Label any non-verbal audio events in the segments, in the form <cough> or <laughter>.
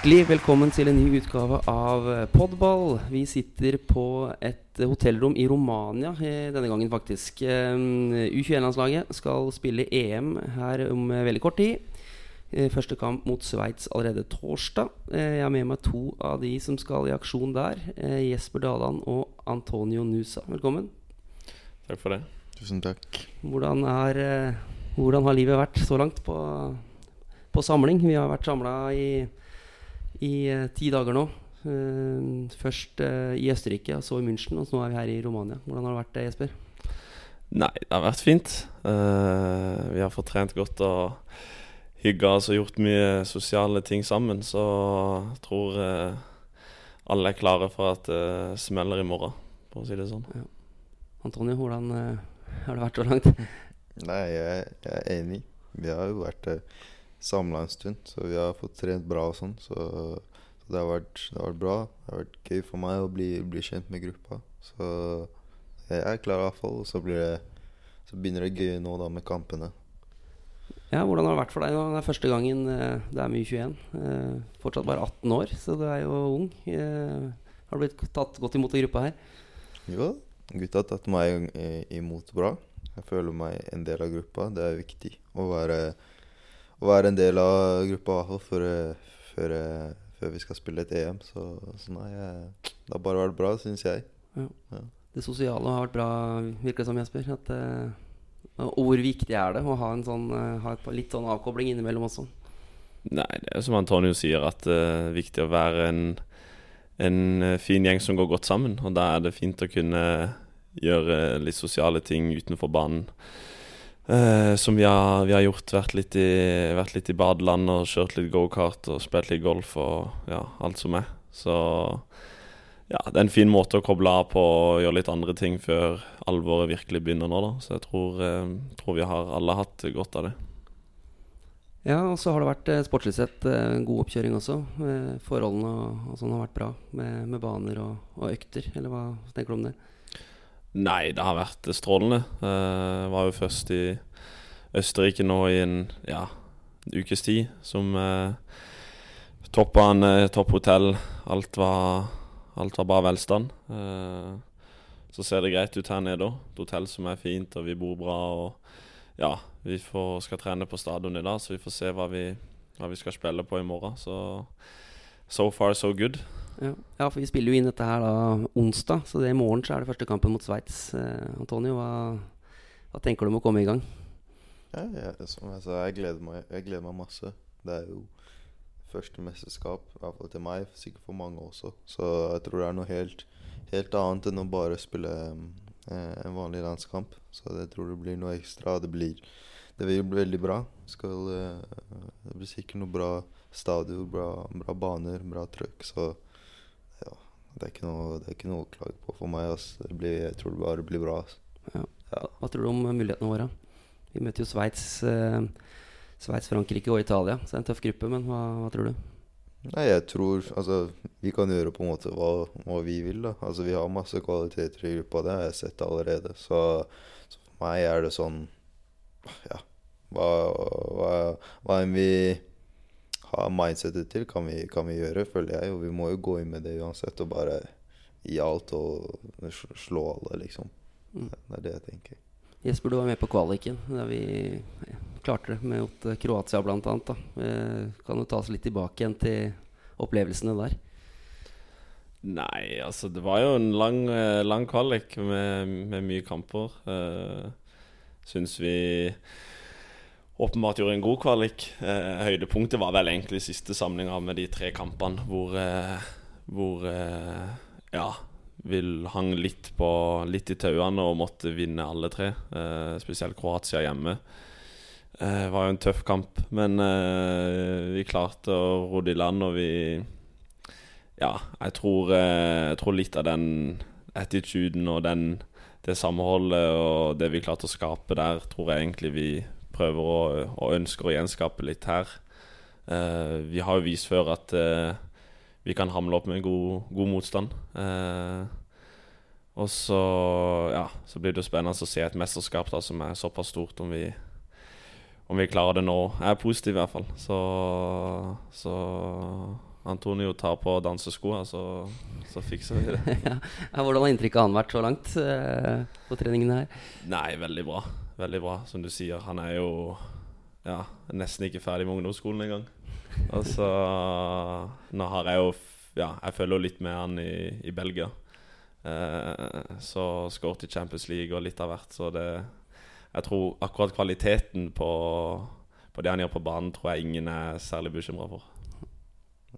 Hjertelig velkommen til en ny utgave av Podball. Vi sitter på et hotellrom i Romania eh, denne gangen, faktisk. Eh, U21-landslaget skal spille EM her om eh, veldig kort tid. Eh, Første kamp mot Sveits allerede torsdag. Eh, Jeg har med meg to av de som skal i aksjon der. eh, Jesper Dalan og Antonio Nusa. Velkommen. Takk for det. Tusen takk. Hvordan, er, eh, hvordan har livet vært så langt på, på samling? Vi har vært samla i, i eh, ti dager nå. Eh, først eh, i Østerrike, og så i München, og så nå er vi her i Romania. Hvordan har det vært, Jesper? Nei, det har vært fint. Eh, vi har fått trent godt og hygga oss og gjort mye sosiale ting sammen. Så jeg tror alle er klare for at det smeller i morgen, for å si det sånn. Antonio, hvordan har det vært så langt? Nei, jeg, jeg er enig. Vi har jo vært uh, samla en stund, så vi har fått trent bra og sånn. Så, så det, har vært, det har vært bra. Det har vært gøy for meg å bli, bli kjent med gruppa. Så jeg er klar i hvert fall. Og så, blir det, så begynner det gøy nå da med kampene. Ja, Hvordan har det vært for deg nå? Det er første gangen eh, det er med U21. Eh, fortsatt bare 18 år, så du er jo ung. Eh, har du blitt tatt godt imot i gruppa her? Jo, gutta har tatt meg imot bra. Jeg føler meg en del av gruppa. Det er viktig å være, å være en del av gruppa før, eh, før, eh, før vi skal spille et EM. Så, så nei, eh, det har bare vært bra, syns jeg. Det sosiale har vært bra, virker det som, Jesper. At, eh, og hvor viktig er det å ha, en sånn, eh, ha et, litt sånn avkobling innimellom også? Nei, det er som Antonio sier, at det er viktig å være en, en eh, fin gjeng som går godt sammen. Og da er det fint å kunne gjøre litt sosiale ting utenfor banen. Eh, som vi har, vi har gjort. Vært litt, i, vært litt i badeland og kjørt litt gokart og spilt litt golf og ja, alt som er. Så ja, det er en fin måte å koble av på og gjøre litt andre ting før alvoret virkelig begynner nå, da. Så jeg tror, eh, tror vi har alle hatt godt av det. Ja, og så har det vært eh, sportslig sett god oppkjøring også. Forholdene og, og sånn har vært bra med, med baner og, og økter. Eller hva tenker du om det? Nei, det har vært strålende. Jeg var jo først i Østerrike nå i en ja, ukes tid, som eh, toppa en eh, topphotell. Alt var, alt var bare velstand. Eh, så ser det greit ut her nede òg. Et hotell som er fint, og vi bor bra. Og ja, vi får, skal trene på stadion i dag, så vi får se hva vi, hva vi skal spille på i morgen. Så so far, so good. Ja. ja, for vi spiller jo inn dette her da onsdag, så i morgen så er det første kampen mot Sveits. Eh, Antonio, hva, hva tenker du om å komme i gang? Ja, jeg, som jeg sa, jeg gleder, meg, jeg gleder meg masse. Det er jo første mesterskap, i hvert fall til meg, sikkert for mange også. Så jeg tror det er noe helt, helt annet enn å bare spille eh, en vanlig landskamp. Så jeg tror det blir noe ekstra. Det blir, det blir veldig bra. Skal, eh, det blir sikkert noe bra stadion, bra, bra baner, bra trøkk. Så ja, det er ikke noe, det er ikke noe å klage på for meg. Altså. Det blir, jeg tror det bare blir bra. Altså. Ja. Ja. Hva tror du om mulighetene våre? Vi møter jo Sveits, eh, Sveits, Frankrike og Italia, så det er en tøff gruppe. Men hva, hva tror du? Nei, jeg tror Altså, vi kan gjøre på en måte hva, hva vi vil, da. Altså, vi har masse kvaliteter i gruppa, det har jeg sett allerede. Så, så for meg er det sånn Ja, hva, hva, hva enn vi har mindsetet til, kan vi, kan vi gjøre, føler jeg. Og vi må jo gå inn med det uansett og bare gi alt og slå alle, liksom. Mm. Det er det jeg tenker. Jesper, du var med på kvaliken da vi klarte det mot eh, Kroatia bl.a. Eh, kan du ta oss litt tilbake igjen til opplevelsene der? Nei, altså det var jo en lang, eh, lang kvalik med, med mye kamper. Uh, Syns vi åpenbart gjorde en god kvalik. Eh, høydepunktet var vel egentlig siste samlinga med de tre kampene hvor, eh, hvor eh, ja, vi hang litt, på, litt i tauene og måtte vinne alle tre. Eh, spesielt Kroatia hjemme. Eh, Det var jo en tøff kamp, men eh, vi klarte å ro det i land, og vi Ja, jeg tror, eh, jeg tror litt av den attituden og den, det samholdet og det vi klarte å skape der, tror jeg egentlig vi prøver å, og ønsker å gjenskape litt her. Uh, vi har jo vist før at uh, vi kan hamle opp med god, god motstand. Uh, og så, ja, så blir det jo spennende å se et mesterskap da, som er såpass stort, om vi, om vi klarer det nå. Jeg er positiv i hvert fall. Så, så Antonio tar på danseskoa, så, så fikser vi det. <laughs> ja. Hvordan har inntrykket han vært så langt på treningene her? Nei, veldig bra. Veldig bra, som du sier. Han er jo ja, nesten ikke ferdig med ungdomsskolen engang. <laughs> Altså Nå har jeg jo Ja, jeg følger jo litt med han i, i Belgia. Eh, så skåret i Champions League og litt av hvert. Så det Jeg tror akkurat kvaliteten på, på det han gjør på banen, tror jeg ingen er særlig bekymra for.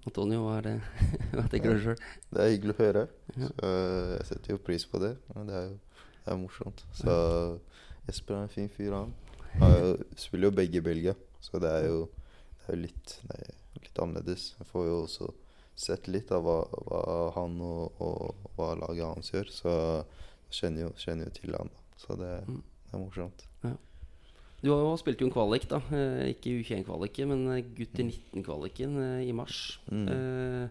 Antonio, hva, er det? <laughs> hva tenker du sjøl? Det er hyggelig å høre. Så eh, jeg setter jo pris på det. Og det er jo det er morsomt. Så Jesper er en fin fyr, han. Han er spiller jo begge i Belgia, så det er jo, det er litt, det er litt annerledes. Jeg får jo også sett litt av hva, hva han og, og hva laget hans gjør, så jeg kjenner jo, kjenner jo til han. da. Så det, Mm. det er morsomt. Du har jo spilt jo en kvalik, da. Eh, ikke U21-kvaliken, men gutt gutter 19-kvaliken eh, i mars. Mm. Eh,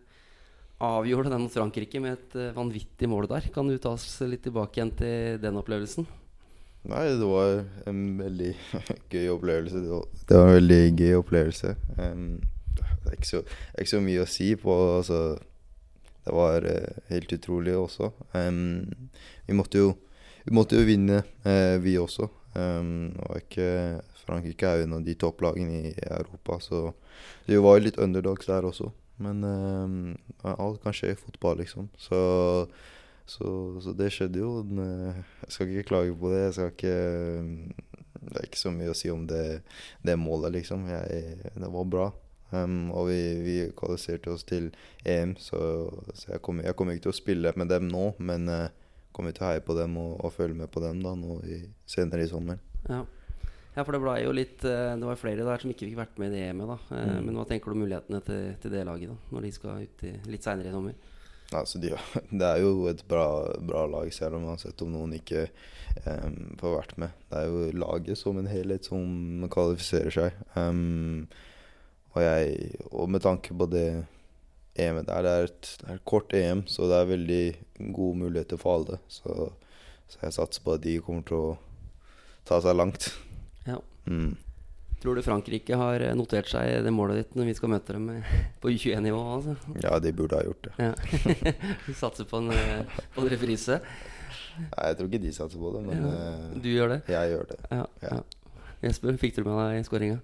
avgjorde den mot Frankrike med et eh, vanvittig mål der. Kan du ta oss litt tilbake igjen til den opplevelsen? Nei, <laughs> det var en veldig gøy opplevelse. Det var, en veldig gøy opplevelse. Um, det, er ikke så, ikke så mye å si på altså, Det var uh, helt utrolig også. Um, vi, måtte jo, vi måtte jo vinne, uh, vi også. Um, og ikke, Frankrike er jo en av de topplagene i Europa, så vi var jo litt underdogs der også. Men um, alt kan skje i fotball, liksom. Så så, så det skjedde jo. Eh, Jeg skal ikke klage på det. Jeg skal ikke Det er ikke så mye å si om det, det målet, liksom. Jeg, det var bra. Um, og vi, vi kvalifiserte oss til EM, så, så jeg, kommer, kom ikke til å spille med dem nå, men uh, kommer til å heie på dem og, og følge med på dem da nå i, senere i sommer. Ja. ja, for det ble jo litt eh, Det var flere der som ikke fikk vært med i det EM-et. da Mm. Men hva tenker du om mulighetene til, til det laget da når de skal ut i, litt seinere i sommer? Altså, de, <laughs> det er jo et bra, bra lag, selv om uansett om noen ikke um, får vært med. Det er jo laget som en helhet som kvalifiserer seg. Um, og, jeg, og med tanke på det EM-et der, det er, et, det er et kort EM, så det er veldig gode muligheter for alle. Så, så jeg satser på at de kommer til å ta seg langt. Ja. Mm. Tror du Frankrike har eh, notert seg det målet ditt når vi skal møte dem eh, <laughs> på U21-nivå? Altså? Ja, de burde ha gjort det. Ja. <laughs> Du satser på en, eh, på en reprise? Nei, jeg tror ikke de satser på det, men Ja. Du gjør det? jeg gjør det. Ja. Ja. ja. Jesper, fikk du med deg skåringa?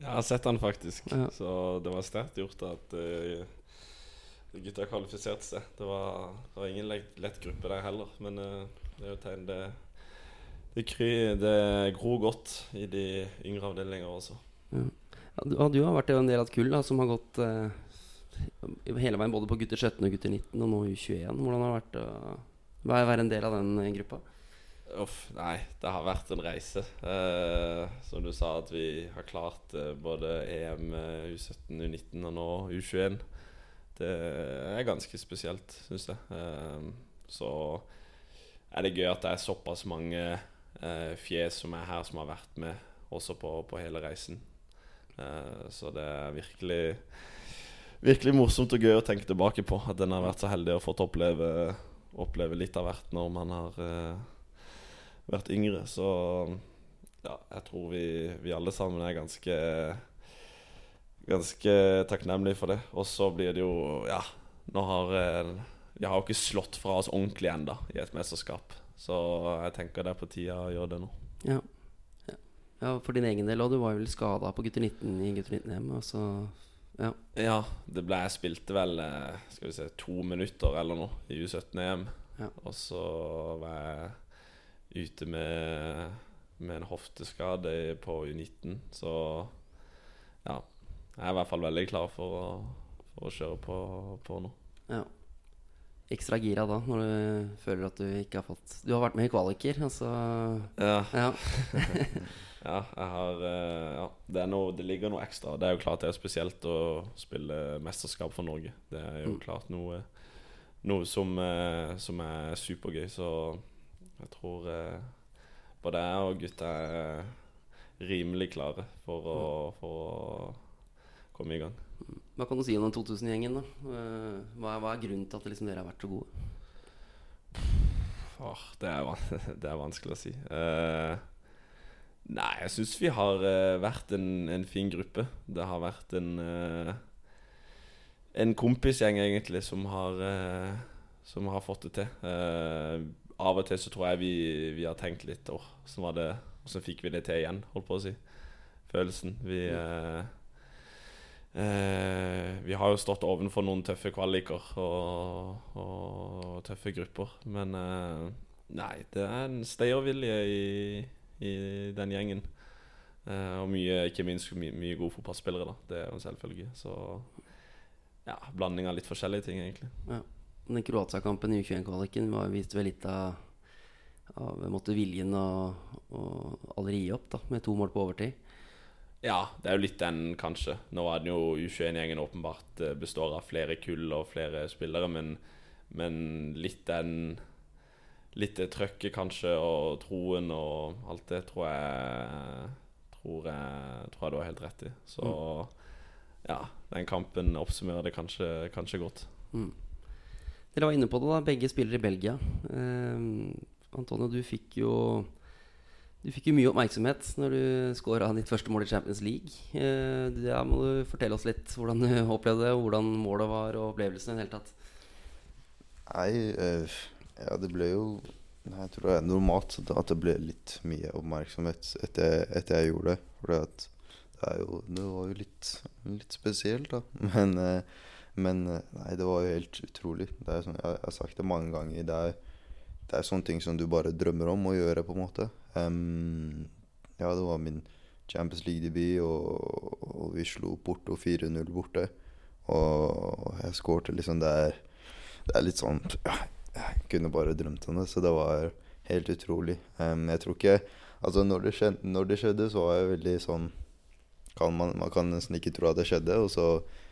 Jeg har sett han faktisk, Ja. så det var sterkt gjort at uh, gutta kvalifiserte seg. Det var, det var ingen lett, lett gruppe der heller, men uh, det er jo tegn det det, kry, det gror godt i de yngre avdelinger også. Ja, du, ja, du har vært en del av et kull da, som har gått eh, hele veien både på gutter 17 og gutter 19, og nå U21. Hvordan har det vært å være være en del av den eh, gruppa? Uff, nei, det har vært en reise. Eh, som du sa, at vi har klart eh, både EM, eh, U17, U19 og nå U21. Det er ganske spesielt, syns jeg. Eh, så er det gøy at det er såpass mange eh, fjes som er her, som har vært med også på, på hele reisen. Eh, så det er virkelig Virkelig morsomt og gøy å tenke tilbake på. At en har vært så heldig og fått oppleve, oppleve litt av hvert når man har eh, vært yngre. Så ja, jeg tror vi, vi alle sammen er ganske Ganske takknemlige for det. Og så blir det jo Ja, nå har eh, Vi har jo ikke slått fra oss ordentlig ennå i et mesterskap. Så jeg tenker det er på tide å gjøre det nå. Ja. Ja. ja, for din egen del, og du var jo vel skada på gutter 19 i gutter 19-EM. Og så ja. Ja, det ble Jeg spilte vel eh, Skal vi se to minutter eller noe i U17-EM. Ja. Og så var jeg ute med, med en hofteskade på U19. Så ja. Jeg er i hvert fall veldig klar for å, for å kjøre på, på nå. ja. Ekstra gira da, når du føler at du ikke har fått Du har vært med i kvaliker, altså Ja, Ja. <laughs> ja jeg har eh, ja, det, noe, det ligger noe ekstra. Det er jo klart det er spesielt å spille mesterskap for Norge. Det er jo Mm. klart noe, noe som, eh, som er supergøy. Så jeg tror eh, både jeg og gutta er rimelig klare for å, for å komme i gang. Hva kan du si om den 2000-gjengen? da? Eh, Hva er, hva er grunnen til at liksom dere har vært så gode? Oh, det, er, <laughs> det er vanskelig å si. Uh, Nei, jeg syns vi har uh, vært en, en fin gruppe. Det har vært en uh, En kompisgjeng, egentlig, som har Som har fått det til. Av og til så tror jeg vi, vi har tenkt litt Åh, åssen var det Åssen fikk vi det til igjen, holdt på å si. Følelsen. Vi eh, eh, Vi har jo stått ovenfor noen tøffe kvaliker og, og tøffe grupper, men eh, Nei, det er en stayervilje i, i den gjengen. Eh, og mye, ikke minst mye, mye gode fotballspillere, da. Det er jo en selvfølge. Så ja, blanding av litt forskjellige ting, egentlig. Ja. Den Kroatia-kampen i U21-kvaliken viste vel litt av, av måtte viljen og, og aldri gi opp, da, med to mål på overtid. Ja, det er jo litt den, kanskje. Nå er den jo U21-gjengen åpenbart eh, består av flere kull og flere spillere, men, men litt den Litt det trøkket, kanskje, og troen og alt det, tror jeg Tror jeg, tror jeg du har helt rett i. Så ja, den kampen oppsummerer det kanskje, kanskje godt. Mm. Dere var inne på det, da. Begge spiller i Belgia. Eh, Antonio, du fikk jo Du fikk jo mye oppmerksomhet når du skåra ditt første mål i Champions League. Da ja, må du fortelle oss litt hvordan du opplevde det, hvordan målet var, og opplevelsen i det hele tatt. Nei, eh, ja, det ble jo Jeg tror det er normalt at det ble litt mye oppmerksomhet etter, etter jeg gjorde det. For det, jo, det var jo litt, litt spesielt, da. <laughs> Men, eh, men eh, nei, det var jo helt utrolig. Sånn, jeg, jeg har sagt det mange ganger. Det er, det er sånne ting som du bare drømmer om å gjøre, på en måte. Em, ja, det var min Champions League-debut, og, og vi slo Porto 4-0 borte. Og jeg skårte liksom Det er, det er litt sånn ja, Jeg kunne bare drømt om det, så det var helt utrolig. Um, jeg tror ikke Altså, når det, skjedde, når det skjedde, så var jeg veldig sånn kan man, man kan nesten ikke tro at det skjedde, og så,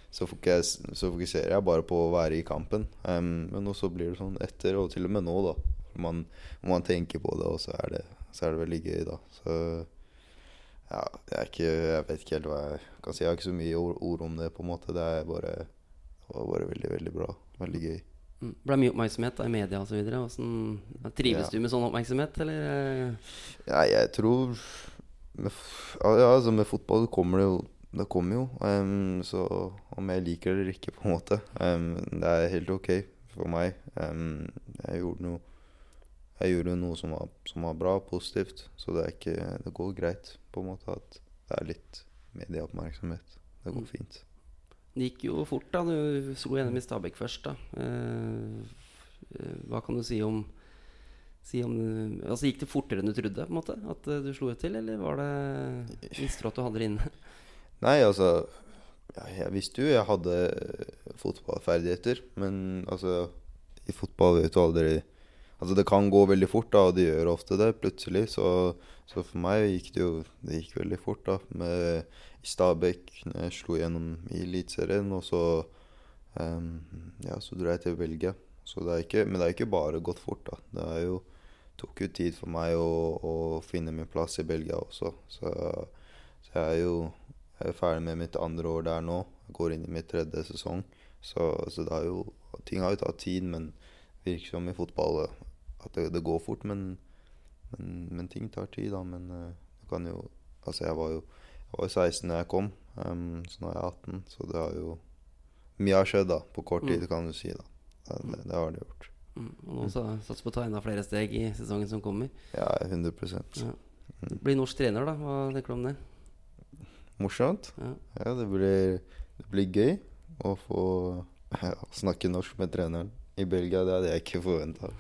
så, fokus, så fokuserer jeg bare på å være i kampen. Um, men også blir det sånn etter, og til og med nå, da. Man, man tenker på det, og så er det, så er det veldig gøy, da. Så ja, jeg, ikke, jeg vet ikke helt hva jeg kan si. Jeg har ikke så mye ord, om det, på en måte. Det bare, det var bare veldig, veldig bra. Veldig gøy. Mm. Ble mye oppmerksomhet da, i media osv. Trives Ja. du med sånn oppmerksomhet, eller? Ja, jeg tror med, ja, altså med fotball kommer det jo Det kommer jo. Um, så om jeg liker det eller ikke, på en måte um, Det er helt ok for meg. Um, jeg gjorde noe Jeg gjorde noe som var, som var bra, positivt. Så det ikke Det går greit, på en måte, at det er litt medieoppmerksomhet. Det går Mm. fint. Det gikk jo fort, da. Du slo gjennom i Stabæk først, da. Eh, eh, hva kan du si om, si om Altså Gikk det fortere enn du trodde? på en måte At eh, du slo ut til, eller var det Visste du at du hadde det inne? <laughs> Nei, altså ja, Jeg visste jo jeg hadde fotballferdigheter, men altså I fotball vet du aldri Altså Det kan gå veldig fort, da, og det gjør ofte det, plutselig. Så, så for meg gikk det jo Det gikk veldig fort, da. Med, Stabæk jeg slo gjennom i Eliteserien, og så um, Ja, så dro jeg til Belgia. Så det er ikke, men det er ikke bare gått fort, da. Det er jo tok jo tid for meg å, å finne min plass i Belgia også. Så, så jeg er jo jeg er ferdig med mitt andre år der nå. Jeg går inn i mitt tredje sesong. Så, så det er jo, ting har jo tatt tid, men virker som i fotball at det, det går fort. Men, men, men ting tar tid, da. Men eh, du kan jo Altså, jeg var jo jeg var jo 16 da jeg kom, um, så nå er jeg 18. Så det har jo Mye har skjedd, da. På kort tid, Mm. kan du si. da. Det, det, det har det gjort. Mm. Og nå sa- satser på å ta enda flere steg i sesongen som kommer. Ja, 100 Ja. Bli norsk trener, da. Hva tenker du om det? Morsomt. Ja. Ja, det blir, det blir gøy å få ja, <laughs> snakke norsk med treneren i Belgia. Det hadde jeg ikke forventa.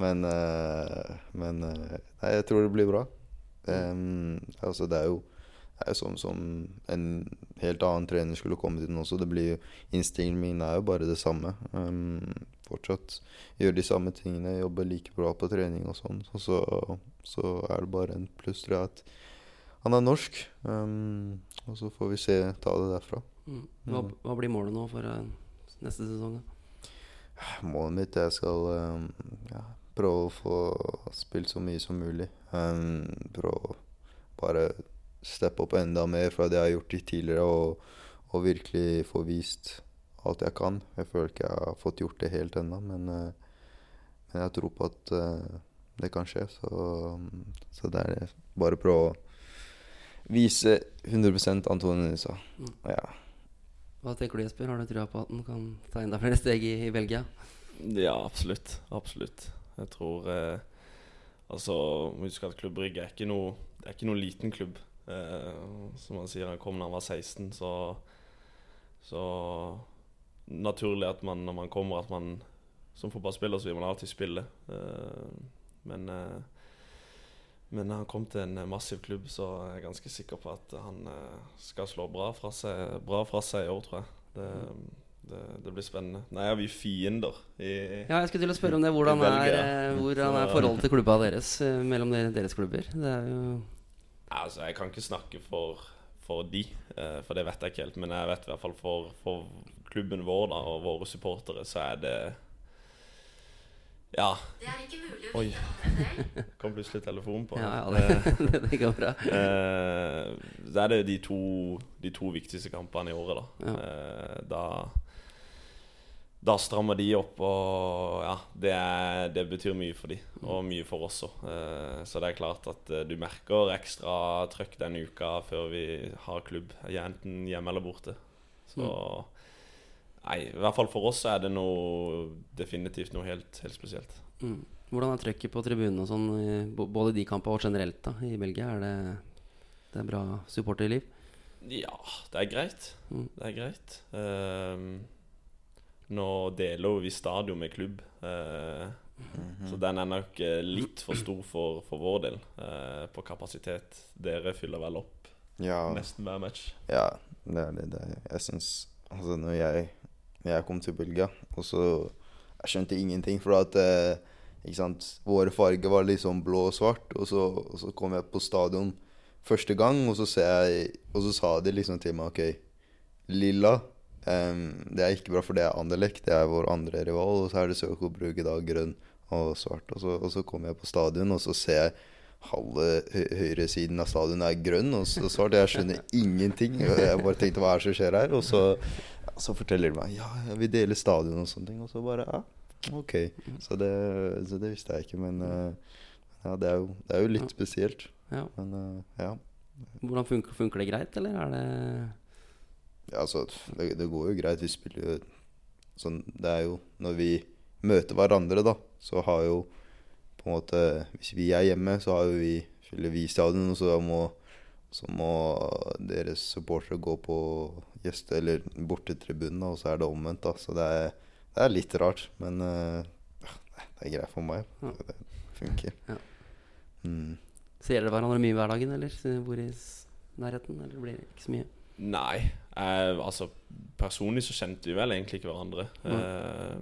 Men, uh, men uh, nei, jeg tror det blir bra. Um, altså, det er jo det er jo som, som en helt annen trener skulle kommet inn også. Det blir jo, Innstillingen min er jo bare det samme. Um, fortsatt gjøre de samme tingene, jobbe like bra på trening og sånn. Og så, så er det bare en pluss, tror jeg, at han er norsk. Um, og så får vi se, ta det derfra. Mm. Hva, hva blir målet nå for uh, neste sesong? da? Målet mitt er jeg skal ja, prøve å få spilt så mye som mulig. Um, prøve å bare steppe opp enda mer fra det jeg har gjort tidligere, og, og virkelig få vist alt jeg kan. Jeg føler ikke jeg har fått gjort det helt ennå, men, uh, men jeg tror på at uh, det kan skje. Så, så det er bare prøve å vise 100 Antonio sa. Mm. Ja. Hva tenker du, Jesper? Har du trua på at han kan ta enda flere steg i, i Belgia? Ja, absolutt. Absolutt. Jeg tror eh, Altså, husk at Klubb Brygge er ikke noe er ikke noe liten klubb. Eh, som han sier, han kom da han var 16, så Så naturlig at man når man kommer, at man som fotballspiller så vil man alltid spille. Eh, men eh, men når han kom til en massiv klubb, så er jeg ganske sikker på at han eh, skal slå bra fra seg, bra fra seg i år, tror jeg. Det, det, det blir spennende. Nei, er vi fiender i Ja, jeg skulle til å spørre om det. Hvordan <laughs> er, eh, hvordan er forholdet til klubba deres eh, mellom deres klubber? Det er jo Altså, jeg kan ikke snakke for, for de, eh, for det vet jeg ikke helt. Men jeg vet i hvert fall for, for klubben vår da, og våre supportere, så er det Ja. Det er ikke mulig å Oi. <laughs> Kom plutselig telefonen på. Ja, ja Eh, <laughs> det, det går bra. Eh, det er det de to, de to viktigste kampene i året, da. Ja. Eh, da da strammer de opp, og ja, det, er, det betyr mye for de, og mye for oss òg. Eh, så det er klart at eh, du merker ekstra trøkk denne uka før vi har klubb, enten hjemme eller borte. Så Nei, i hvert fall for oss er det noe definitivt noe helt, helt spesielt. Mm. Hvordan er trøkket på tribunene og sånn, både i de kampene og generelt da, i Belgia? Er det, det er bra supporterliv? Ja, det er greit. Mm. Det er greit. Uh, nå deler vi stadion med klubb, eh, så den er nok eh, litt for stor for, for vår del uh, på kapasitet. Dere fyller vel opp Ja, nesten hver match. ja det er det. det er. Jeg syns Altså, når jeg, jeg kom til Belgia, og så Jeg skjønte ingenting, for at eh, ikke sant, Våre farger var liksom blå og svart, og så, og så kom jeg på stadion første gang, og så, jeg, og så sa de liksom til meg OK, lilla um, Det er ikke bra, for det er Anderlecht, det er vår andre rival, og så er det Søko Brug i dag, grønn og svart. Og så, og så kommer jeg på stadion, og så ser jeg halve hø høyresiden av stadion er grønn og så svart. Jeg skjønner ingenting. Jeg bare tenkte hva er det som skjer her? Og så, så forteller de meg ja, vi deler stadion og sånne ting. Og så bare ja, ok. Så det, så det visste jeg ikke. Men eh, ja, det er jo, det er jo litt spesielt. Ja. Men eh, ja. Hvordan funker, funker det greit, eller er det Ja, altså, det, det går jo greit. Vi spiller jo sånn Det er jo Når vi møter hverandre, da, så har jo på en måte Hvis vi er hjemme, så har jo vi fyller vi stadion, og så må, så må deres supportere gå på gjeste- eller bortetribunen, og så er det omvendt, da. Så det er, det er litt rart, men uh, det er greit for meg. Ja. Det funker. Ja. Mm. Ser dere hverandre mye i hverdagen, eller bor i nærheten? Eller blir det ikke så mye? Nei. Eh, altså, personlig så kjente vi vel egentlig ikke hverandre. Eh,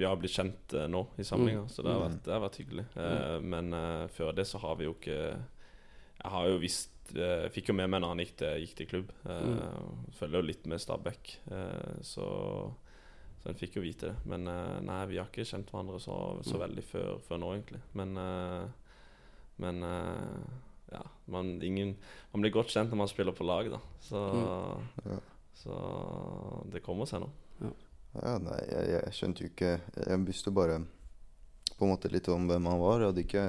vi har blitt kjent eh, nå i samlinga, så det har vært, det har vært hyggelig. Mm. men eh, før det så har vi jo ikke Jeg har jo visst eh, Fikk jo med meg når han gikk til, gikk til klubb. Mm. Følger jo litt med Stabæk, eh, så så en fikk jo vite det. Men eh, nei, vi har ikke kjent hverandre så, så veldig før, før nå, egentlig. Men, eh, men eh, ja, man, ingen, man blir godt kjent når man spiller på lag, da. Så, Ja. så det kommer seg nå. Ja, nei, jeg, jeg skjønte jo ikke Jeg visste bare på en måte litt om hvem han var. Jeg hadde ikke,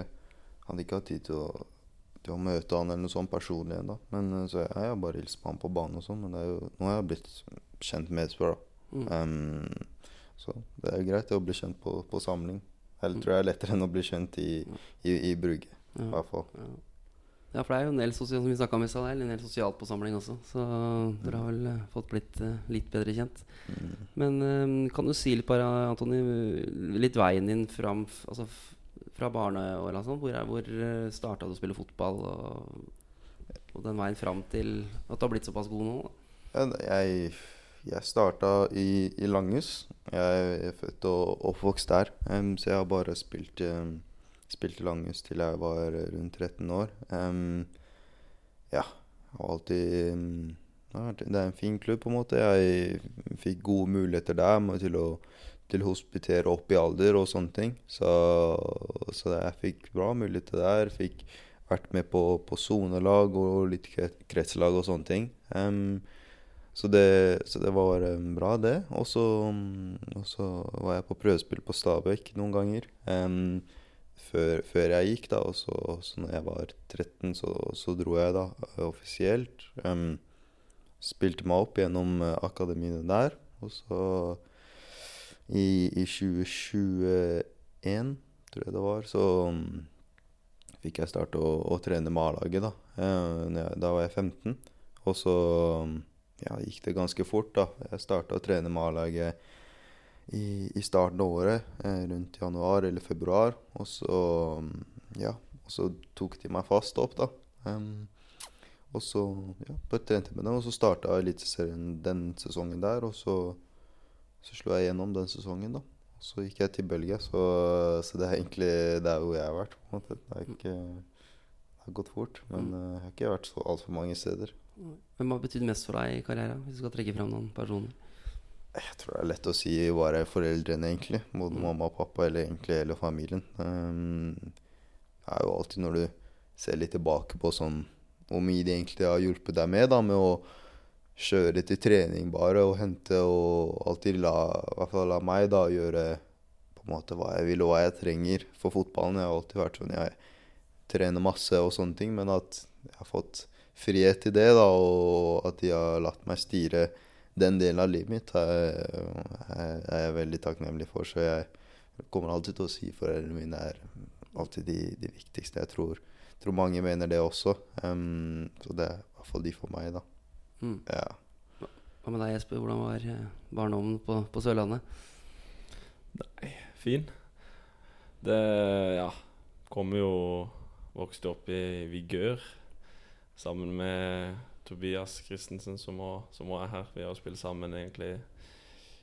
hadde ikke hatt tid til å, til å møte han eller noe sånt personlig ennå. Men eh, Så jeg, jeg bare hilst på han på banen og sånn. Men jo, nå har jeg blitt kjent med Espera. Mm. Um, så det er greit å bli kjent på, på samling. Eller tror jeg er lettere enn å bli kjent i, i, i Brugge, i hvert fall. Ja. Ja, for det er jo en del sosial, som vi om i sted, det er en del sosialt på samling også. Så dere har vel eh, fått blitt eh, litt bedre kjent. Mm. Men eh, kan du si litt bare, Antoni, litt veien din fram altså, fra barneåra og sånn? Hvor, er- hvor starta du å spille fotball? Og, og den veien fram til at du har blitt såpass god nå? Da? Jeg, jeg starta i, i Langhus. Jeg er født og oppvokst der. um, så jeg har bare spilt, um, spilt i Langhus til jeg var rundt 13 år. Um, ja, har alltid em, det er en fin klubb, på en måte. Jeg fikk gode muligheter der til å til hospitere opp i alder og sånne ting. Så, så jeg fikk bra muligheter der. Fikk vært med på, sonelag og litt kre- kretslag og sånne ting. Um, så, det, så det var bra, det. Og så var jeg på prøvespill på Stabæk noen ganger. Em, før, før jeg gikk, da. Og så, så når jeg var 13, så, så dro jeg da eh, offisielt. Um, spilte meg opp gjennom uh, akademiene der. Og så i, i 2021, tror jeg det var, så um, fikk jeg starte å, å trene med A-laget, da. Uh, da var jeg 15. Og så um, ja, gikk det ganske fort, da. Jeg starta å trene med A-laget i, i, starten av året, eh, rundt januar eller februar. Og så, ja, og så tok de meg fast opp, da. Um, og så ja, trente med dem, og så starta Eliteserien den sesongen der. Og så, så slo jeg gjennom den sesongen, da. Og så gikk jeg til Belgia, så, så det er egentlig det er hvor jeg har vært. på en måte. Det, er ikke, det har gått fort, men mm. jeg har ikke vært så altfor mange steder. Hvem har betydd mest for deg i karrieren, hvis du skal trekke fram noen personer? Jeg tror det er lett å si bare foreldrene, egentlig. Både mm. mamma og pappa, eller egentlig hele familien. Um, det er jo alltid når du ser litt tilbake på sånn hvor mye de egentlig har hjulpet deg med, da, med å kjøre til trening bare og hente og alltid la, i hvert fall la meg da gjøre på en måte hva jeg vil og hva jeg trenger for fotballen. Jeg har alltid vært sånn jeg trener masse og sånne ting, men at jeg har fått frihet til det, da, og at de har latt meg styre den delen av livet mitt er, er, jeg veldig takknemlig for. Så jeg kommer alltid til å si foreldrene mine er alltid de, de viktigste. Jeg tror, tror, mange mener det også. Um, så det er i hvert fall de for meg, da. Mm. Ja. Hva med deg, Jesper? Hvordan var eh, barndommen på, på Sørlandet? Nei, fin. Det Ja. Kom jo Vokste opp i Vigør sammen med Tobias Christensen, som også er her. Vi har spilt sammen egentlig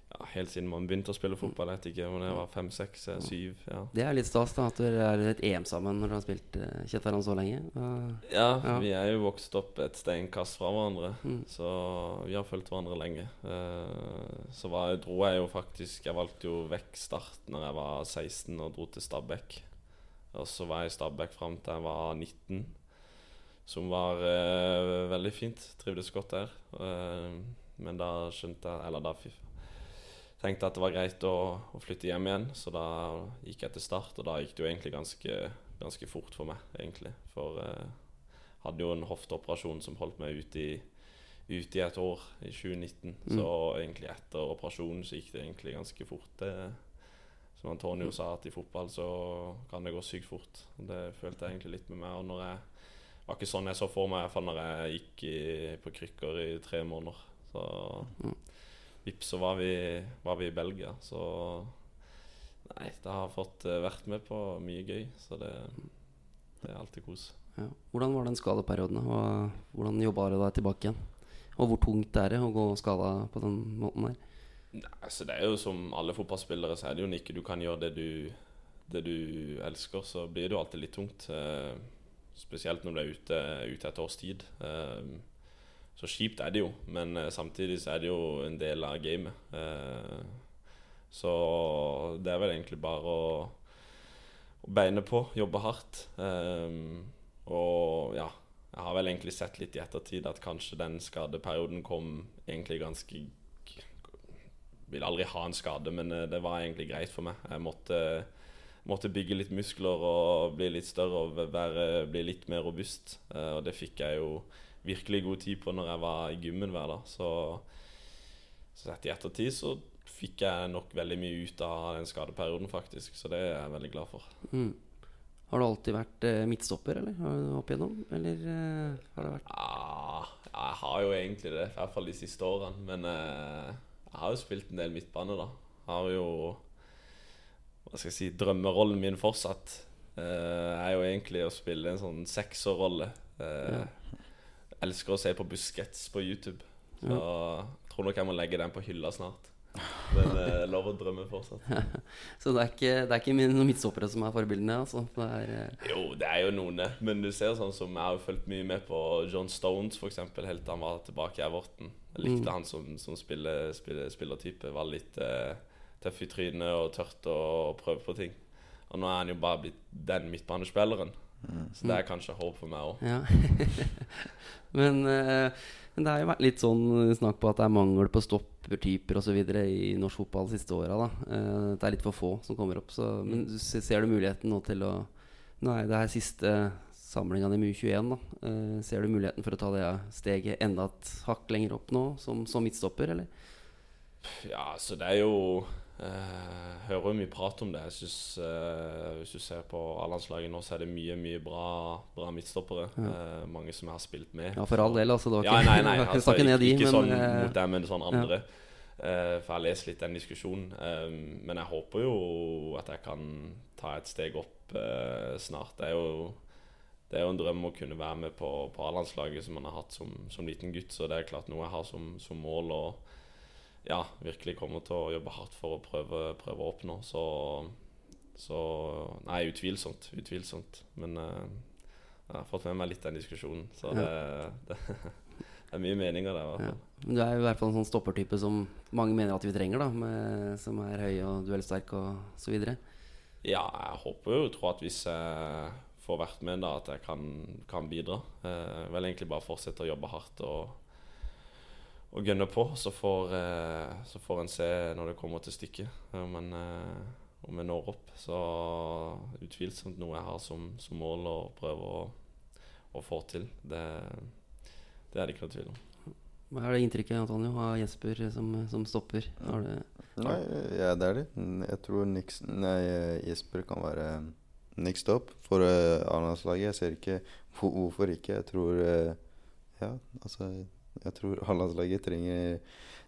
ja, helt siden man begynte å spille fotball. Jeg vet ikke om jeg var fem, seks, eh, syv. Ja. Det er litt stas da at dere er et EM sammen når dere har spilt uh, kjent så lenge. Uh, ja, ja, vi er jo vokst opp et steinkast fra hverandre, mm. så vi har fulgt hverandre lenge. Uh, så var, dro jeg jo faktisk Jeg valgte jo vekk Start når jeg var 16 og dro til Stabæk. Og så var jeg i Stabæk fram til jeg var 19 som var uh, veldig fint. Trivdes godt der. Uh, men da skjønte jeg Eller da tenkte jeg at det var greit å, å, flytte hjem igjen, så da gikk jeg til start. Og da gikk det jo egentlig ganske, ganske fort for meg, egentlig. For jeg uh, hadde jo en hofteoperasjon som holdt meg ute i, ut i et år, i 2019. Mm. Så egentlig etter operasjonen så gikk det egentlig ganske fort. Det, som Antonio sa, at i fotball så kan det gå sykt fort. Det følte jeg egentlig litt med meg. Og når jeg var ikke sånn jeg så for meg iallfall når jeg gikk i, på krykker i tre måneder. Så mm. vips, så var vi, var vi, i Belgia. Så nei, det har fått uh, vært med på mye gøy. Så det, det er alltid kos. Ja. Hvordan var den skadeperioden? Og hvordan jobba du deg tilbake igjen? Og hvor tungt er det å gå skada på den måten der? Nei, altså det er jo Som alle fotballspillere så er det jo ikke du kan gjøre det du, det du elsker, så blir det jo alltid litt tungt. Uh, Spesielt når du er ute, ute et års tid. Um, så kjipt er det jo, men uh, samtidig så er det jo en del av gamet. Uh, så det er vel egentlig bare å, beine på, jobbe hardt. Um, og ja, jeg har vel egentlig sett litt i ettertid at kanskje den skadeperioden kom egentlig ganske Vil aldri ha en skade, men uh, det var egentlig greit for meg. Jeg måtte måtte bygge litt muskler og bli litt større og være, bli litt mer robust. Uh, og det fikk jeg jo virkelig god tid på når jeg var i gymmen hver dag. Så, så i ettertid så fikk jeg nok veldig mye ut av den skadeperioden, faktisk. Så det er jeg veldig glad for. Mm. Har du alltid vært eh, midtstopper, eller? Opp igjennom? Eller eh, har det vært ah, Jeg har jo egentlig det, i hvert fall de siste årene. Men eh, jeg har jo spilt en del midtbane, da. Har jo hva skal jeg si, drømmerollen min fortsatt uh, er jo egentlig å spille en sånn sekserrolle. Uh, ja. Elsker å se på Buskets på YouTube. Så ja. tror nok jeg må legge den på hylla snart. Men uh, <laughs> lov å drømme fortsatt. <laughs> så det er ikke, det er ikke noen midtstoppere som er forbildene? Altså. Det er, uh... Jo, det er jo noen. Men du ser sånn som jeg har fulgt mye med på John Stones, f.eks. Helt til han var tilbake i Everton. Jeg likte mm. han som, som spiller, spiller, spillertype. Var litt uh, tøff i trynet og tørt å prøve på ting. Og nå er han jo bare blitt den midtbanespilleren. Mm. Så det er kanskje håp for meg òg. Ja. <laughs> Men uh, Men det har jo vært litt sånn snakk på at det er mangel på stoppertyper osv. i norsk fotball de siste åra. Uh, det er litt for få som kommer opp. Så, men du ser du muligheten nå til å Nei, det er siste samlinga i MU21. da uh, Ser du muligheten for å ta det steget enda et hakk lenger opp nå, som, som midtstopper, eller? Ja, så det er jo eh, Hører mye prat om det. Jeg synes, uh, Hvis du ser på A-landslaget nå, så er det mye mye bra, bra midtstoppere. Eh, mange som jeg har spilt med. Ja, for all del, altså. Det var Ja, ikke, nei, nei, <laughs> altså, ikke, ikke, ikke sånn mot dem, men sånn andre. Eh, for jeg har lest litt den diskusjonen. Eh, men jeg håper jo at jeg kan ta et steg opp snart. Det er jo det er jo en drøm å kunne være med på, på A-landslaget som man har hatt som, som liten gutt. Så det er klart noe jeg har som, som mål og ja, virkelig kommer til å jobbe hardt for å prøve, prøve å oppnå. Så, så Nei, utvilsomt. Utvilsomt. Men uh, jeg har fått med meg litt den diskusjonen. Så det, det, det er mye meninger der, i hvert ja. fall. Men du er jo i hvert fall en sånn stoppertype som mange mener at vi trenger, da med, som er høy og duellsterk og så videre. Ja, jeg håper jo tror at hvis jeg får vært med, da, at jeg kan, kan bidra. Eh, vel egentlig bare fortsette å jobbe hardt og, og gønne på. Så får, eh, så får en se når det kommer til stykket, Men eh, om jeg når opp. Så utvilsomt noe jeg har som, som mål å prøve å, å få til. Det, det er det ikke noe tvil om. Hva er det inntrykket Antonio, av Jesper som, som stopper? Har det, Nei, ja, det er det. Jeg tror Nix, nei, Jesper kan være next up for uh, A-landslaget. Jeg ser ikke hvorfor ikke. Jeg tror uh, Ja, altså Jeg tror A-landslaget trenger,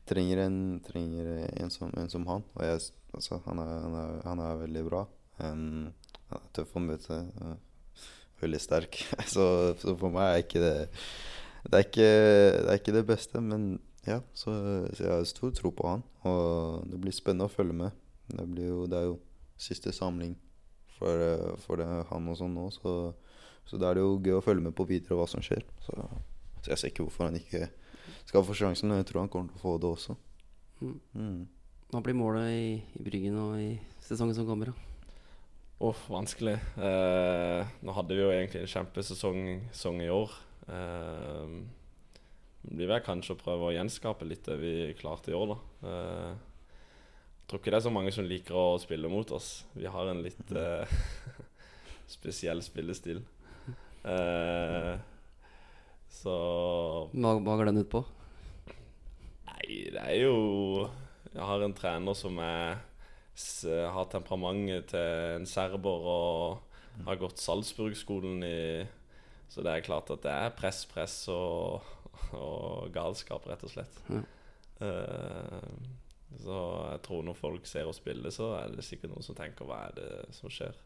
trenger, en, trenger en, som, en som han. Og jeg, altså, han, er, han, er, han er veldig bra. Um, han er tøff å møte. Uh, veldig sterk. <laughs> så, så, for meg er ikke det det er, ikke, det er ikke det beste, men ja, så, så jeg har stor tro på han. Og det blir spennende å følge med. Det, jo, det er jo siste samling for, for det, han og sånn nå. Så, så da er det jo gøy å følge med på videre hva som skjer. Så, så jeg ser ikke hvorfor han ikke skal få sjansen. Og jeg tror han kommer til å få det også. Mm. Mm. Hva blir målet i, i Bryggen og i sesongen som kommer? da? Åh, vanskelig. Eh, nå hadde vi jo egentlig en kjempesesong sesong i år. Eh, det blir vel kanskje å prøve å gjenskape litt det vi klarte i år, da. Eh, jeg tror ikke det er så mange som liker å spille mot oss. Vi har en litt eh, <laughs> spesiell spillestil. Eh, så Hva, hva går den ut på? Nei, det er jo Jeg har en trener som er, har temperamentet til en serber og har gått Salzburg-skolen i Så det er klart at det er press, press og, og galskap, rett og slett. Ja. Eh, så jeg tror når folk ser oss spille, så er det sikkert noen som tenker hva er det som skjer.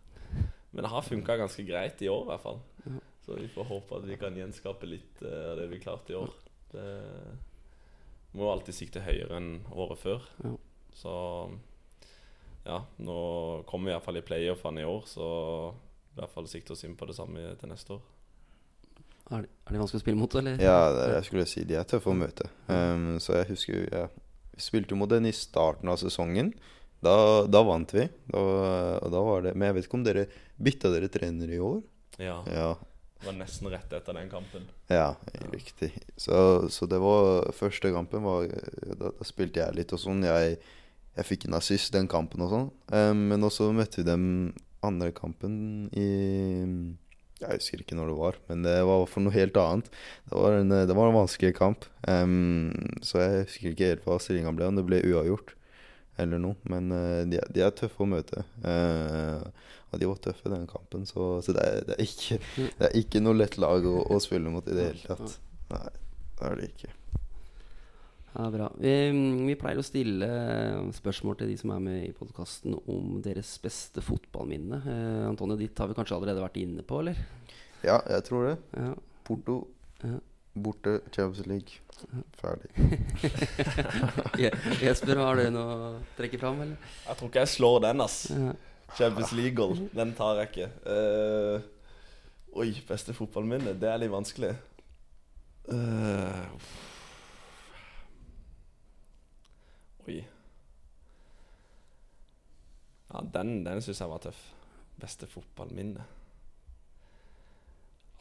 Men det har funka ganske greit i år, i hvert fall. Ja. Så vi får håpe at vi kan gjenskape litt eh, av det vi klarte i år. Det må alltid sikte høyere enn året før. Ja. Så ja, nå kommer vi i hvert fall i playoffene i år, så i hvert fall sikte oss inn på det samme til neste år. Er de, er de vanskelig å spille mot, eller? Ja, det jeg skulle si. De er tøffe å møte. Um, så jeg husker ja, Vi spilte mot den i starten av sesongen. Da, da vant vi. Da, og da var det Men jeg vet ikke om dere bytta dere trener i år? Ja, Ja, Det var nesten rett etter den kampen. ja riktig. Så, så det var Første kampen var Da, da spilte jeg litt og sånn. Jeg, jeg fikk en assist den kampen og sånn. Um, men også møtte vi dem andre kampen i Jeg husker ikke når det var, men det var for noe helt annet. Det var en, det var en vanskelig kamp. Um, så jeg husker ikke helt hva stillinga ble, om det ble uavgjort eller noe. Men uh, de, de er tøffe å møte. Uh, og de var tøffe den kampen, så, så det, er, det, er ikke, det er ikke noe lett lag å, å spille mot i det hele tatt. Nei, det er det ikke. Ja, bra. Vi, vi pleier å stille spørsmål til de som er med i podkasten om deres beste fotballminne. Eh, Antonio, ditt har vi kanskje allerede vært inne på, eller? Ja, jeg tror det. Ja. Porto Ja. borte, Champions League. Ferdig. <laughs> Jesper, har du noe å trekke fram, eller? Jeg tror ikke jeg slår den, ass. Champions League-goal. Den tar jeg ikke. Uh, oi, beste fotballminne. Det er litt vanskelig. Uh, oi. Ja, den, den syns jeg var tøff. Beste fotballminne.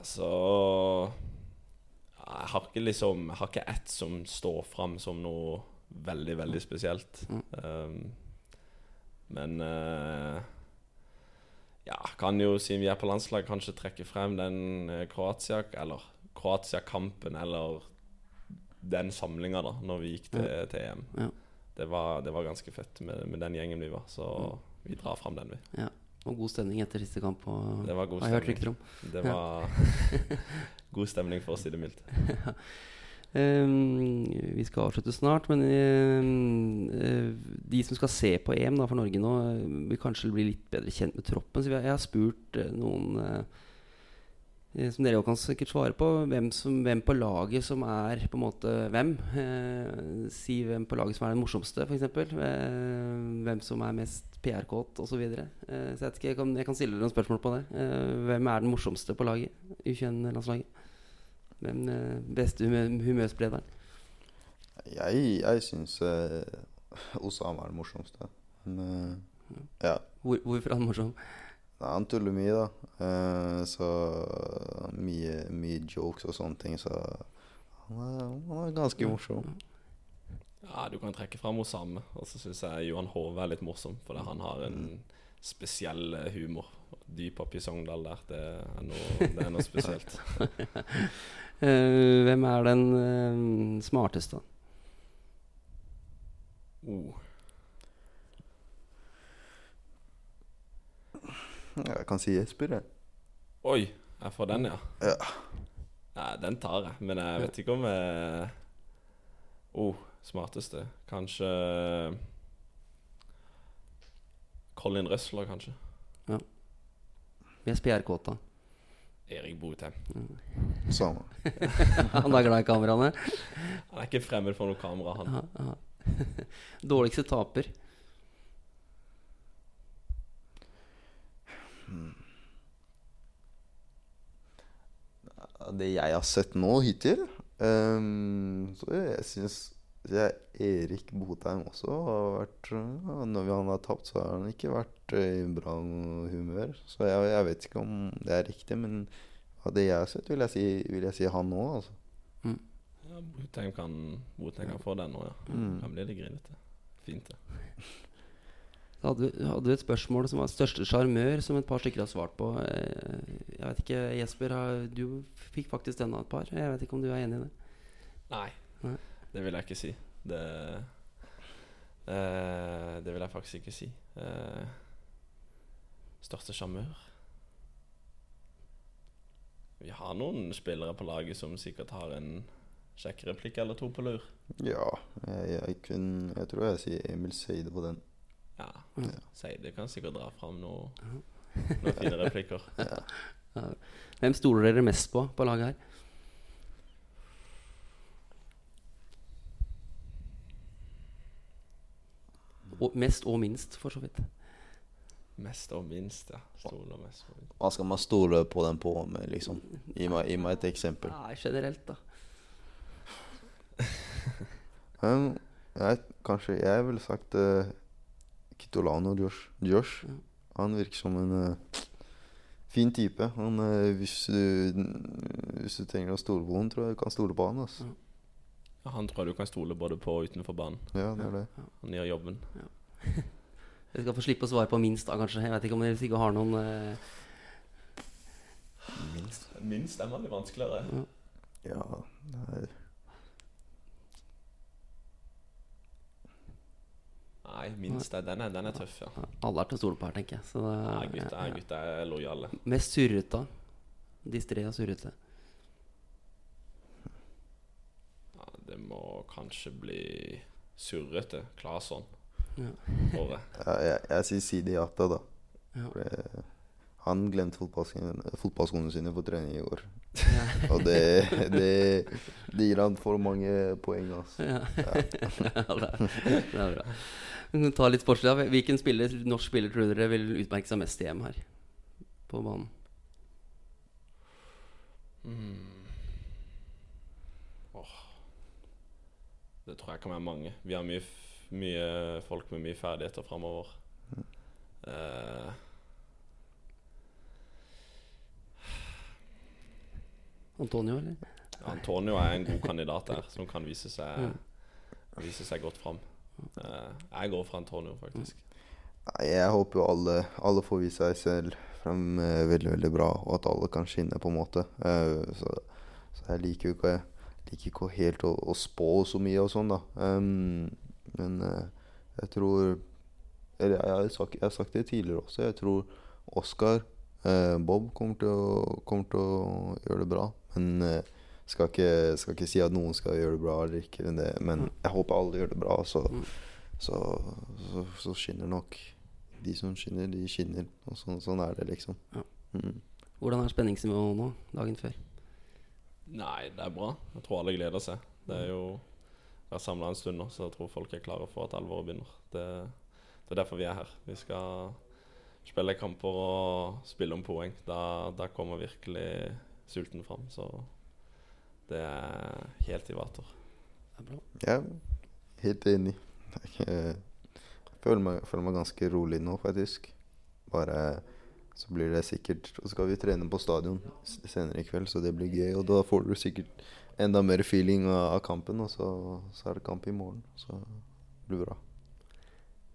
Altså har ikke liksom har ikke ett som står fram som noe veldig, veldig spesielt. Mm. Um, men uh, ja, kan jo, siden vi er på landslag, kanskje trekke frem den eh, Kroatia Eller Kroatia-kampen, eller den samlinga, da, når vi gikk til, til EM. Ja. Det, var, det var ganske fett med, med den gjengen vi var, så vi drar fram den, vi. Ja. Og god stemning etter siste kamp. Og, Det var god har jeg hørt rykter om. Det var <laughs> god stemning, for å si det mildt. Um, <laughs> vi skal avslutte snart, men eh, de som skal se på EM da, for Norge nå, eh, vil kanskje bli litt bedre kjent med troppen. Så jeg har spurt eh, noen eh, som dere også kan sikkert svare på, hvem, som, hvem på laget som er på en måte hvem. Uh, si hvem på laget som er den morsomste, f.eks. Uh, hvem som er mest PR-kåt osv. Så jeg, Så ikke, jeg, jeg kan stille dere noen spørsmål på det. Hvem er den morsomste på laget? U21-landslaget? Hvem eh, beste humør, humørsprederen? Jeg, jeg syns uh, Osama er det morsomste. Men uh, ja. Hvor, hvorfor er han morsom? Nei, Han tuller mye, da. Uh, så mye, mye jokes og sånne ting. Så han er, han er ganske morsom. Ja, du kan trekke fram Osame. Og så syns jeg Johan Hove er litt morsom, fordi han har en spesiell humor. Dyp opp i Sogndal der. Det er noe, det er noe spesielt. <laughs> Eh, hvem er den uh, smarteste? Oh. Jeg kan si Jesper, jeg. Oi, jeg får den, ja. Ja. Nei, den tar jeg. Men jeg vet ikke om jeg Oh, smarteste. Kanskje Colin Røsler, kanskje. Ja. Jesper Gjerkåta. Erik Botheim. Samme. <laughs> Han er glad i kameraene. Han er ikke fremmed for noe kamera, han. Aha, aha. <laughs> Dårligste taper. Det jeg har sett nå hittil um, Så jeg syns Erik Botheim også har vært ja, Når han har tapt, så har han ikke vært eh, i bra humør. Så jeg, jeg vet ikke om det er riktig, men av det jeg har sett, vil jeg si, vil jeg si han nå. Altså. Ja, Botheim kan, Botheim kan få den nå, ja. Mm. Kan blir litt grinete. Fint, det. Så hadde, hadde du et spørsmål som var største sjarmør, som et par stykker har svart på. Eh, Jeg vet ikke, Jesper, du fikk faktisk den av et par. Jeg vet ikke om du er enig i det? Nei, Nei. Det vil jeg ikke si. Det eh, Det vil jeg faktisk ikke si. Eh, største sjarmør Vi har noen spillere på laget som sikkert har en kjekk replikk eller to på lur. Ja, jeg, jeg, kun, jeg tror jeg sier Emil Seide på den. Ja, Mm. Seide kan sikkert dra fram noe, noen fine replikker. <laughs> Ja. Hvem stoler dere mest på på laget her? Og, mest og minst, for så vidt. Mest og minst, ja. Stoler mest på Hva skal man stole på den på med, liksom? Gi meg, gi meg et eksempel. Nei, generelt, da. <laughs> Um, jeg, kanskje jeg ville sagt uh, Kitolano Josh. Josh. Ja. Han virker som en uh, fin type. Han, uh, hvis, du, hvis du trenger å stole på ham, tror jeg du kan stole på han. Altså. Ja, Han tror jeg du kan stole både på og utenfor banen. Ja, det er det. Han gjør jobben. Dere <laughs> skal få slippe å svare på minst, da, kanskje. Jeg vet ikke om dere sikkert har noen uh... Minst, minst er veldig vanskeligere. Ja, ja nei. Nei, minst er, den, er, den er tøff, ja. Alle er til å stole på her, tenker jeg. Så det, Nei, gutta, er- gutta er lojale. Mest surrete. Distré og surrete. Ja, det må kanskje bli surrete. Claesson. Ja. Jeg. <laughs> ja, jeg, jeg sier Sidi Ata, da. Ja. Det, han glemte fotballskoene sine på trening i går. Ja. <laughs> Og det, det, det gir han for mange poeng, altså. Ja. ja, det <laughs> er, det er bra. Ta litt sportslig. da. Hvilken spiller, norsk spiller tror dere vil utmerke seg mest i EM her? På banen. Mm. Det tror jeg kan være mange. Vi har mye, mye folk med mye ferdigheter framover. Eh, Antonio, eller? Antonio er en god kandidat der, som kan vise seg, Mm. vise seg godt fram. Eh, jeg går for Antonio, faktisk. Jeg håper jo alle, alle får vise seg selv frem eh, veldig veldig bra, og at alle kan skinne, på en måte. Eh, så, så jeg liker jo ikke, ikke helt å, å spå så mye og sånn, da. Um, men uh, jeg tror Eller jeg, har sagt, jeg har sagt det tidligere også. Jeg tror Oscar uh, Bob kommer til, å, kommer til å gjøre det bra. Men uh, skal ikke, skal ikke si at noen skal gjøre det bra eller ikke. Men, det, men jeg håper alle gjør det bra. Så, Mm. så, så, så skinner nok de som skinner, de skinner. Og sånn, sånn er det, liksom. Ja. Mm. Hvordan er spenningsnivået nå, dagen før? Nei, det er bra. Jeg tror alle gleder seg. Det er jo vært samla en stund nå, så jeg tror folk er klare for at alvoret begynner. Det, det er derfor vi er her. Vi skal spille kamper og spille om poeng. Da, da kommer virkelig sulten fram. Så det er helt i vater. Det er bra. Er helt enig. Jeg føler meg, føler meg ganske rolig nå, faktisk. Bare så blir det sikkert Og så skal vi trene på stadion senere i kveld, så det blir gøy. Og da får du sikkert enda mer feeling av, kampen, og så, så er det kamp i morgen. Så det blir bra.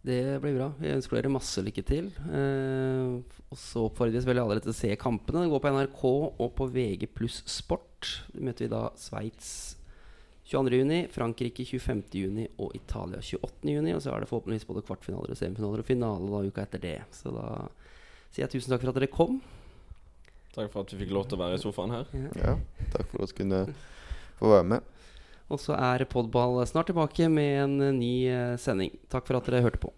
Det blir bra. Vi ønsker dere masse lykke til. Eh, og så oppfordres vi alle til å se kampene. Det går på NRK og på VG pluss Sport. Vi møter vi da Sveits 22.6, Frankrike 25.6 og Italia 28.6. Og så er det forhåpentligvis både kvartfinaler og semifinaler og finale da uka etter det. Så da sier jeg tusen takk for at dere kom. Takk for at vi fikk lov til å være i sofaen her. Ja, takk for at vi kunne få være med. Og så er Podball snart tilbake med en ny eh, sending. Takk for at dere hørte på.